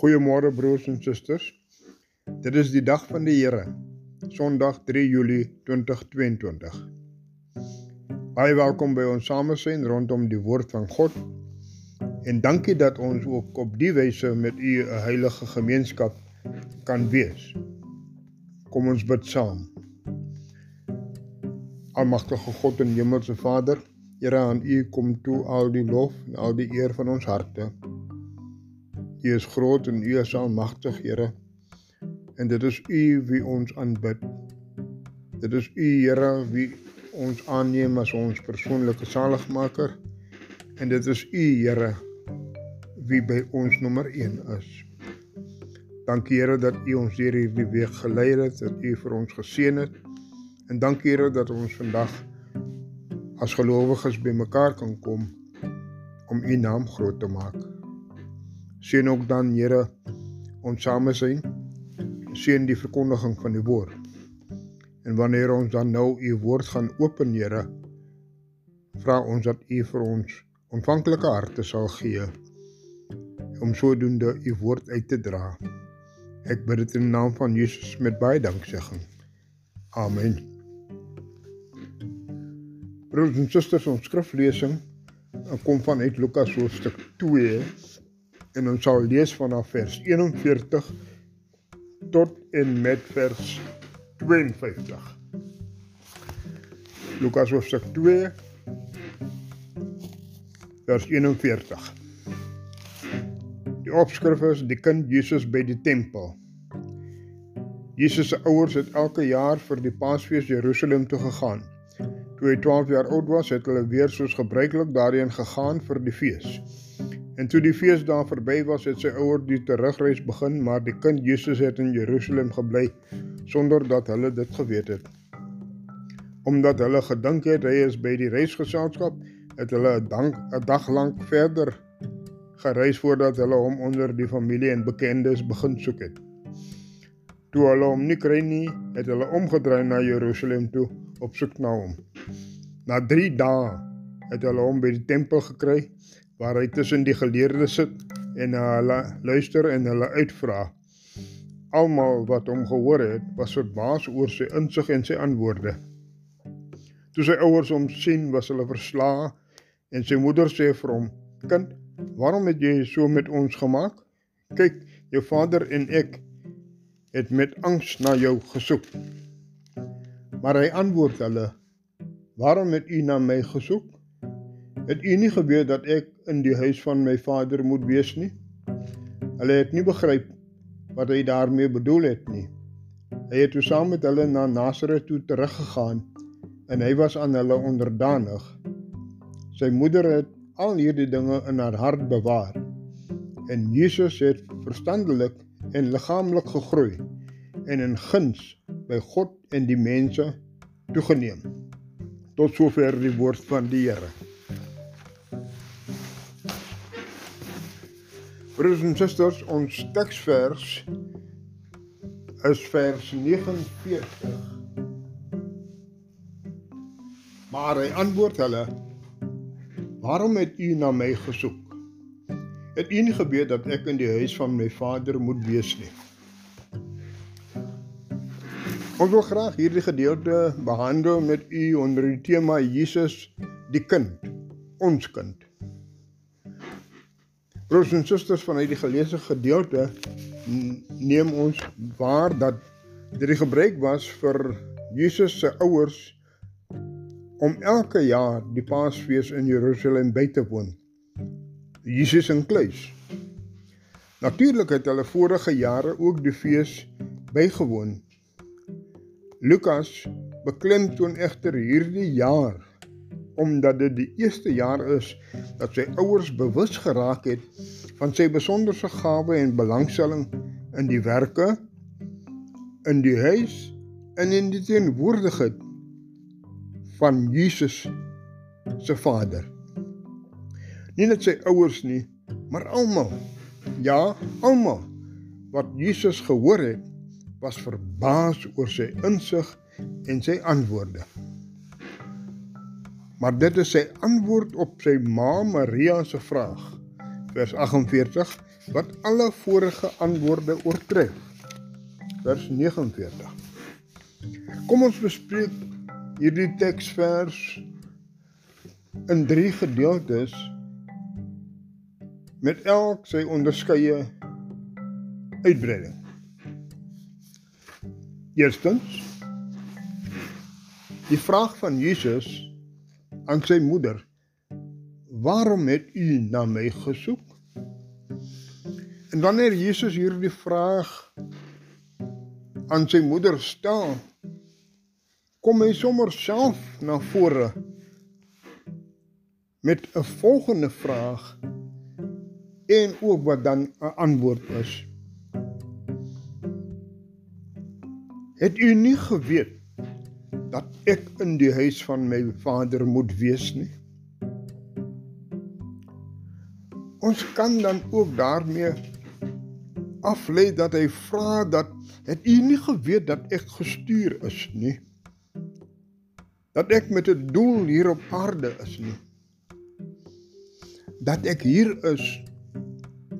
Goeiemôre broers en susters. Dit is die dag van die Here. Sondag 3 Julie 2022. Baie welkom by ons samesyn rondom die woord van God. En dankie dat ons ook op die wyse met u 'n heilige gemeenskap kan wees. Kom ons bid saam. Almagtige God en Hemelse Vader, Here aan u kom toe al die lof en al die eer van ons harte. U is groot en U is almagtig, Here. En dit is U wie ons aanbid. Dit is U, Here, wie ons aanneem as ons persoonlike saligmaker. En dit is U, Here, wie by ons nommer 1 is. Dankie Here dat U ons hier hierdie week gelei het, dat U vir ons geseën het. En dankie Here dat ons vandag as gelowiges bymekaar kan kom om U naam groot te maak. Seën ook dan Here ons same sien. Seën die verkondiging van die woord. En wanneer ons dan nou u woord gaan open, Here, vra ons dat u vir ons ontvanklike harte sal gee om sodoende u woord uit te dra. Ek bid dit in die naam van Jesus met baie danksegging. Amen. Broers en susters, ons skriflesing kom van uit Lukas hoofstuk 2 en ons sal lees vanaf vers 41 tot en met vers 52. Lukas hoofstuk 2 vers 41. Die opskrif is die kind Jesus by die tempel. Jesus se ouers het elke jaar vir die Paasfees Jerusalem toe gegaan. Toe hy 12 jaar oud was, het hulle weer soos gebruiklik daarheen gegaan vir die fees. En toe die feesdae verby was, het sy ouers die terugreis begin, maar die kind Jesus het in Jerusalem gebly sonder dat hulle dit geweet het. Omdat hulle gedink het hy is by die reisgeselskap, het hulle 'n dank 'n dag lank verder gereis voordat hulle hom onder die familie en bekendes begin soek het. Toe hulle hom nie kry nie, het hulle omgedraai na Jerusalem toe op soek na hom. Na 3 dae het hulle hom by die tempel gekry waar hy tussen die geleerdes sit en hulle luister en hulle uitvra. Almal wat hom gehoor het, was verbaas oor sy insig en sy antwoorde. Toe sy ouers hom sien, was hulle verslae en sy moeder sê vir hom: "Kind, waarom het jy so met ons gemaak? Kyk, jou vader en ek het met angs na jou gesoek." Maar hy antwoord hulle: "Waarom het u na my gesoek? Het u nie geweet dat ek in die huis van my vader moet wees nie? Hulle het nie begryp wat hy daarmee bedoel het nie. Hy het toe saam met hulle na Nasaret toe teruggegaan en hy was aan hulle onderdanig. Sy moeder het al hierdie dinge in haar hart bewaar. En Jesus het verstandelik en liggaamlik gegroei en in guns by God en die mense toegeneem. Tot sover die woord van die Here. Broers en susters, ons teksvers is vers 49. Maar hy antwoord hulle: Waarom het u na my gesoek? Het u nie geweet dat ek in die huis van my Vader moet wees nie? Ons wil graag hierdie gedeelte behandel met u onder die tema Jesus die kind, ons kind. Broers en susters van hierdie geleesde gedeelte neem ons waar dat dit gebruik was vir Jesus se ouers om elke jaar die Paasfees in Jerusalem by te woon. Jesus in kluis. Natuurlik het hulle vorige jare ook die fees bygewoon. Lukas beklemtoon egter hierdie jaar omdat dit die eerste jaar is dat sy ouers bewus geraak het van sy besonderse gawe en belangstelling in die werke in die huis en in die teenwoordigheid van Jesus se Vader. Nie net sy ouers nie, maar almal. Ja, almal wat Jesus gehoor het, was verbaas oor sy insig en sy antwoorde. Maar dit is sy antwoord op sy ma Maria se vraag. Vers 48 wat alle vorige antwoorde oortref. Vers 49. Kom ons bespreek hierdie teksvers in drie gedeeltes met elk sy onderskeie uitbreiding. Eerstens die vraag van Jesus aan sy moeder: "Waarom het u na my gesoek?" En wanneer Jesus hierdie vraag aan sy moeder stel, kom hy sommer self na vore met 'n volgende vraag en ook wat dan 'n antwoord is. Het u nie geweet dat ek in die huis van my Vader moet wees nie? Ons kan dan ook daarmee aflei dat hy vra dat het u nie geweet dat ek gestuur is nie? Dat ek met 'n doel hier op aarde is nie? Dat ek hier is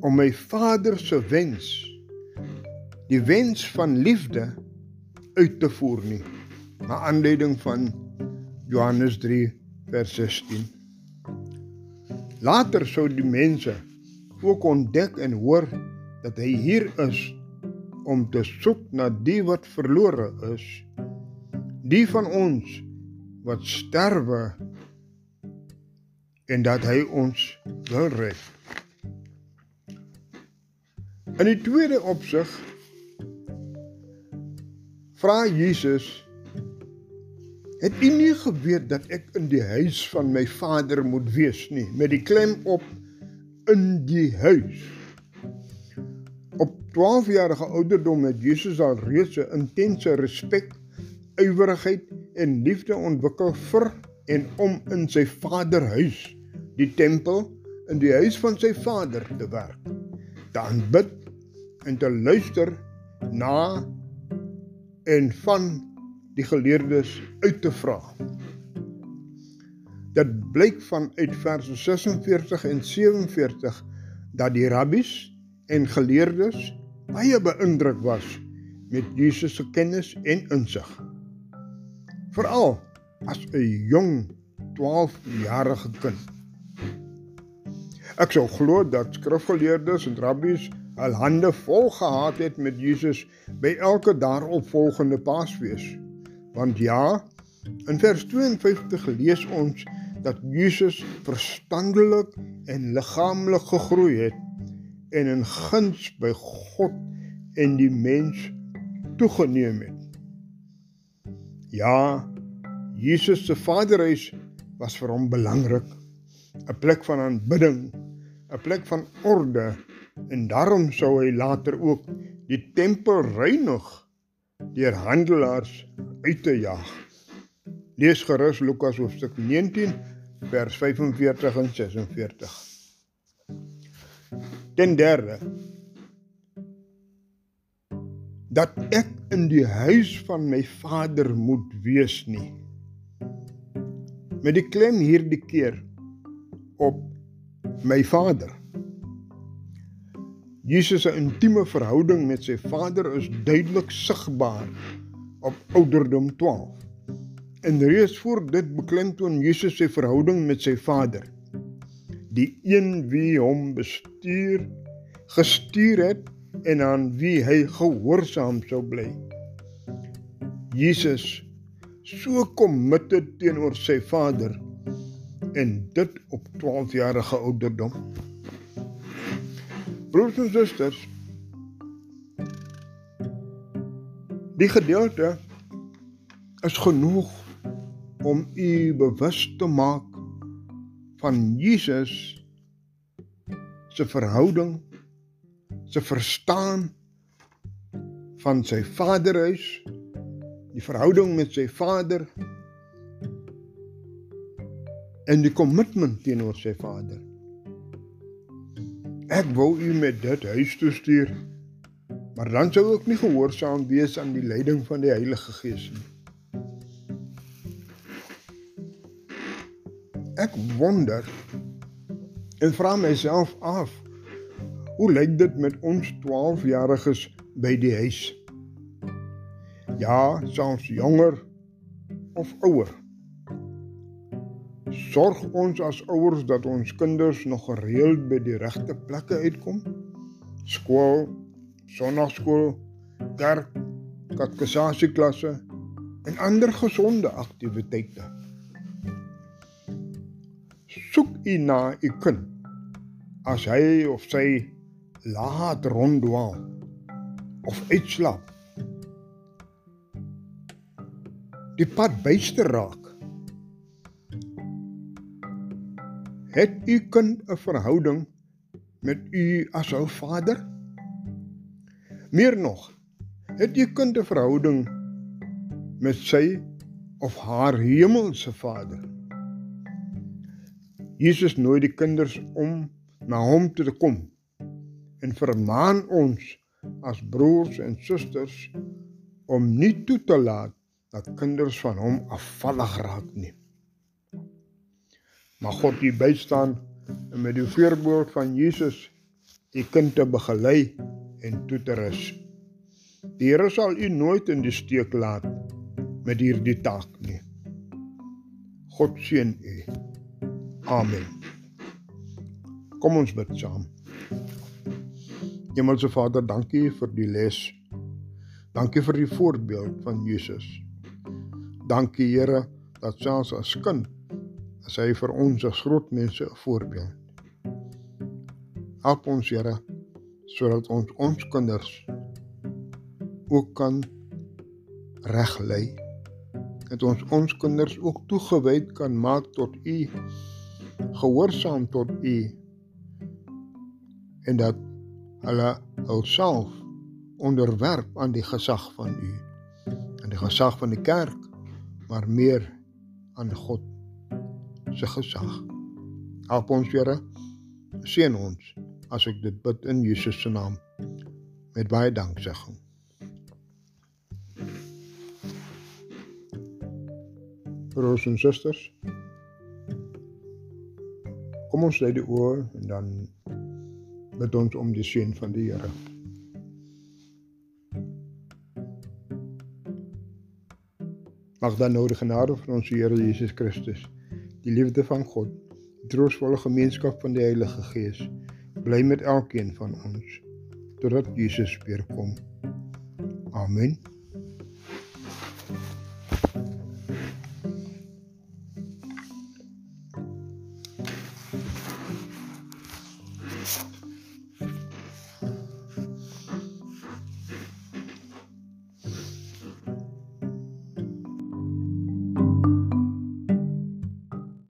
om my Vader se wens, die wens van liefde uit te voer nie. Na aanleiding van Johannes 3 vers 16. Later sou die mense ook ontdek en hoor dat hy hier is om te soek na die wat verlore is. Die van ons wat sterwe en dat hy ons wil red. In die tweede opsig vra Jesus Het u nie geweet dat ek in die huis van my Vader moet wees nie met die klem op in die huis. Op 12 jarige ouderdom het Jesus al reeds 'n intense respek, ywerigheid en liefde ontwikkel vir en om in sy Vader huis, die tempel, in die huis van sy Vader te werk. Te aanbid en te luister na en van die geleerdes uit te vra. Dit blyk van uit verse 46 en 47 dat die rabbies en geleerdes baie beïndruk was met Jesus se kennis en insig. Veral as 'n jong 12-jarige kind. Ek sou glo dat skrifgeleerdes en rabbies al hande vol gehad het met Jesus by elke daaropvolgende Paasfees. Want ja, in vers 52 lees ons dat Jesus verstandelik en liggaamlik gegroei het en in guns by God en die mens toegeneem het. Ja, Jesus se vaderhuis was vir hom belangrik, 'n plek van aanbidding, 'n plek van orde en daarom sou hy later ook die tempel reinig deur handelaars uit te jaag. Lees gerus Lukas hoofstuk 19 vers 45 en 46. Den derde dat ek in die huis van my Vader moet wees nie. Met die klem hierdie keer op my Vader. Jesus se intieme verhouding met sy Vader is duidelik sigbaar op ouderdom 12. En reeds voor dit beklemtoon Jesus sy verhouding met sy Vader. Die een wie hom bestuur, gestuur het en aan wie hy gehoorsaam sou bly. Jesus so committed teenoor sy Vader en dit op 12 jarige ouderdom. Broers en susters, Die gedeelte is genoeg om u bewus te maak van Jesus se verhouding, se verstaan van sy vaderhuis, die verhouding met sy vader en die kommitment teenoor sy vader. Ek wou u met dit huis toe stuur Maar dan sou ek nie gehoorsaam wees aan die leiding van die Heilige Gees nie. Ek wonder en vra myself af Hoe lyk dit met ons 12-jariges by die huis? Ja, soms jonger of ouer. Sorg ons as ouers dat ons kinders nog gereeld by die regte plekke uitkom? Skool, sonnaarskool, kerk, katekesasieklasse en ander gesonde aktiwiteite. Soek u na u kind as hy of sy laat ronddwaal of uitslaap. Die pad byste raak Het u kind 'n verhouding met u as 'n vader? Meer nog, het u kind 'n verhouding met sy of haar hemelse Vader? Jesus nooi die kinders om na hom te kom en vermaan ons as broers en susters om nie toe te laat dat kinders van hom afvallig raak nie. Mag God u bystaan en met die voorbeeld van Jesus u kind te begelei en toe te rus. Die Here sal u nooit in die steek laat met hierdie taak nie. God seën u. Amen. Kom ons bid saam. Hemelse Vader, dankie vir die les. Dankie vir die voorbeeld van Jesus. Dankie Here dat selfs as kind is hy vir ons as groot mense 'n voorbeeld. Help ons Here sodat ons ons kinders ook kan reglei. Dat ons ons kinders ook toegewyd kan maak tot U, gehoorsaam tot U en dat hulle hulself onderwerp aan die gesag van U, aan die gesag van die kerk, maar meer aan God se gesag. Help ons, Here. Seën ons as ek dit bid in Jesus se naam met baie danksegging. Broers en susters. Kom ons lê die oor en dan bid ons om die seën van die Here. Mag dan die genade van ons Here Jesus Christus die liefde van God, die troostvolle gemeenskap van die Heilige Gees bly met elkeen van ons totdat Jesus weer kom. Amen.